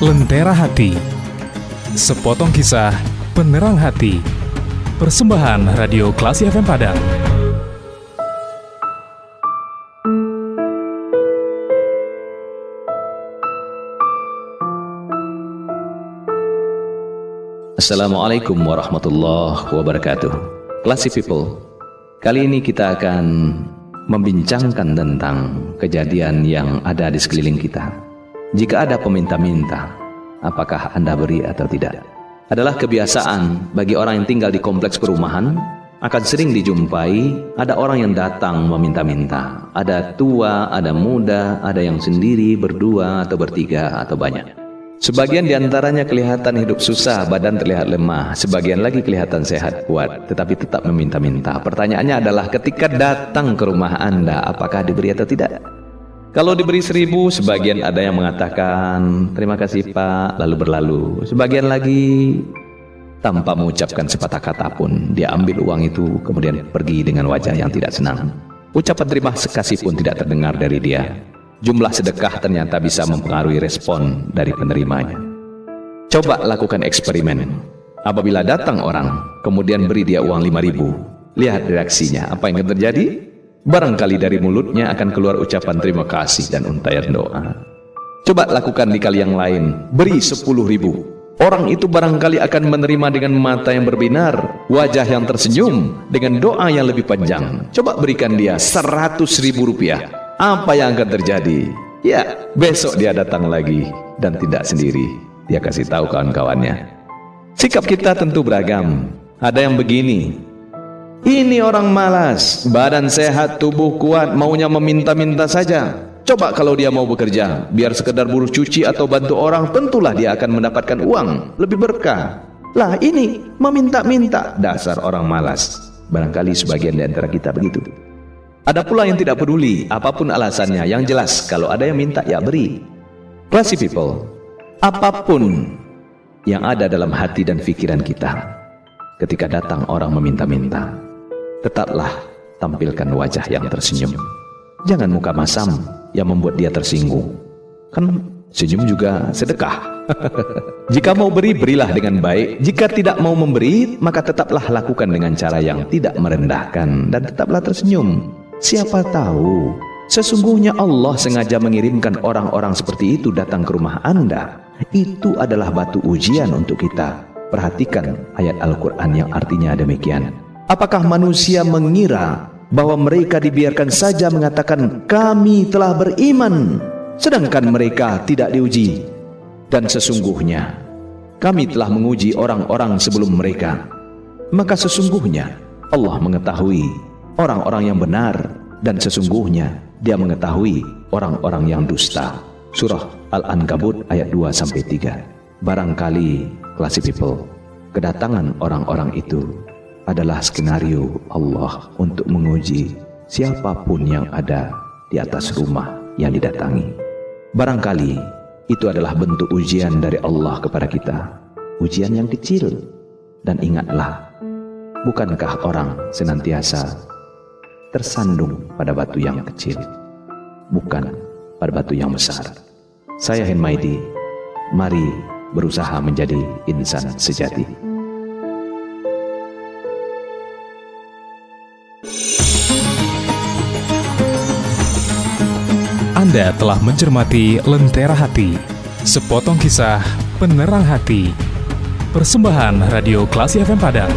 Lentera Hati. Sepotong kisah penerang hati. Persembahan Radio Klasi FM Padang. Assalamualaikum warahmatullahi wabarakatuh. Classy people Kali ini kita akan membincangkan tentang kejadian yang ada di sekeliling kita. Jika ada peminta-minta Apakah Anda beri atau tidak Adalah kebiasaan bagi orang yang tinggal di kompleks perumahan Akan sering dijumpai Ada orang yang datang meminta-minta Ada tua, ada muda, ada yang sendiri, berdua, atau bertiga, atau banyak Sebagian di antaranya kelihatan hidup susah, badan terlihat lemah. Sebagian lagi kelihatan sehat, kuat, tetapi tetap meminta-minta. Pertanyaannya adalah ketika datang ke rumah Anda, apakah diberi atau tidak? Kalau diberi seribu, sebagian ada yang mengatakan, terima kasih Pak, lalu berlalu. Sebagian lagi, tanpa mengucapkan sepatah kata pun, dia ambil uang itu, kemudian pergi dengan wajah yang tidak senang. Ucapan terima kasih pun tidak terdengar dari dia jumlah sedekah ternyata bisa mempengaruhi respon dari penerimanya. Coba lakukan eksperimen. Apabila datang orang, kemudian beri dia uang 5000, lihat reaksinya, apa yang terjadi? Barangkali dari mulutnya akan keluar ucapan terima kasih dan untayan doa. Coba lakukan di kali yang lain, beri 10 ribu. Orang itu barangkali akan menerima dengan mata yang berbinar, wajah yang tersenyum, dengan doa yang lebih panjang. Coba berikan dia 100 ribu rupiah apa yang akan terjadi? Ya, besok dia datang lagi dan tidak sendiri. Dia kasih tahu kawan-kawannya. Sikap kita tentu beragam. Ada yang begini. Ini orang malas, badan sehat, tubuh kuat, maunya meminta-minta saja. Coba kalau dia mau bekerja, biar sekedar buruh cuci atau bantu orang, tentulah dia akan mendapatkan uang, lebih berkah. Lah ini meminta-minta, dasar orang malas. Barangkali sebagian di antara kita begitu. Ada pula yang tidak peduli apa pun alasannya. Yang jelas kalau ada yang minta ya beri. Classy people, apa pun yang ada dalam hati dan pikiran kita ketika datang orang meminta-minta, tetaplah tampilkan wajah yang tersenyum. Jangan muka masam yang membuat dia tersinggung. Kan senyum juga sedekah. Jika mau beri, berilah dengan baik. Jika tidak mau memberi, maka tetaplah lakukan dengan cara yang tidak merendahkan dan tetaplah tersenyum. Siapa tahu, sesungguhnya Allah sengaja mengirimkan orang-orang seperti itu datang ke rumah Anda. Itu adalah batu ujian untuk kita. Perhatikan ayat Al-Quran yang artinya demikian. Apakah manusia mengira bahwa mereka dibiarkan saja mengatakan kami telah beriman, sedangkan mereka tidak diuji? Dan sesungguhnya kami telah menguji orang-orang sebelum mereka. Maka sesungguhnya Allah mengetahui orang-orang yang benar dan sesungguhnya dia mengetahui orang-orang yang dusta. Surah Al-Ankabut ayat 2 sampai 3. Barangkali classy people, kedatangan orang-orang itu adalah skenario Allah untuk menguji siapa pun yang ada di atas rumah yang didatangi. Barangkali itu adalah bentuk ujian dari Allah kepada kita. Ujian yang kecil. Dan ingatlah, bukankah orang senantiasa tersandung pada batu yang kecil, bukan pada batu yang besar. Saya Henmaidi, mari berusaha menjadi insan sejati. Anda telah mencermati Lentera Hati, sepotong kisah penerang hati. Persembahan Radio Klasi FM Padang.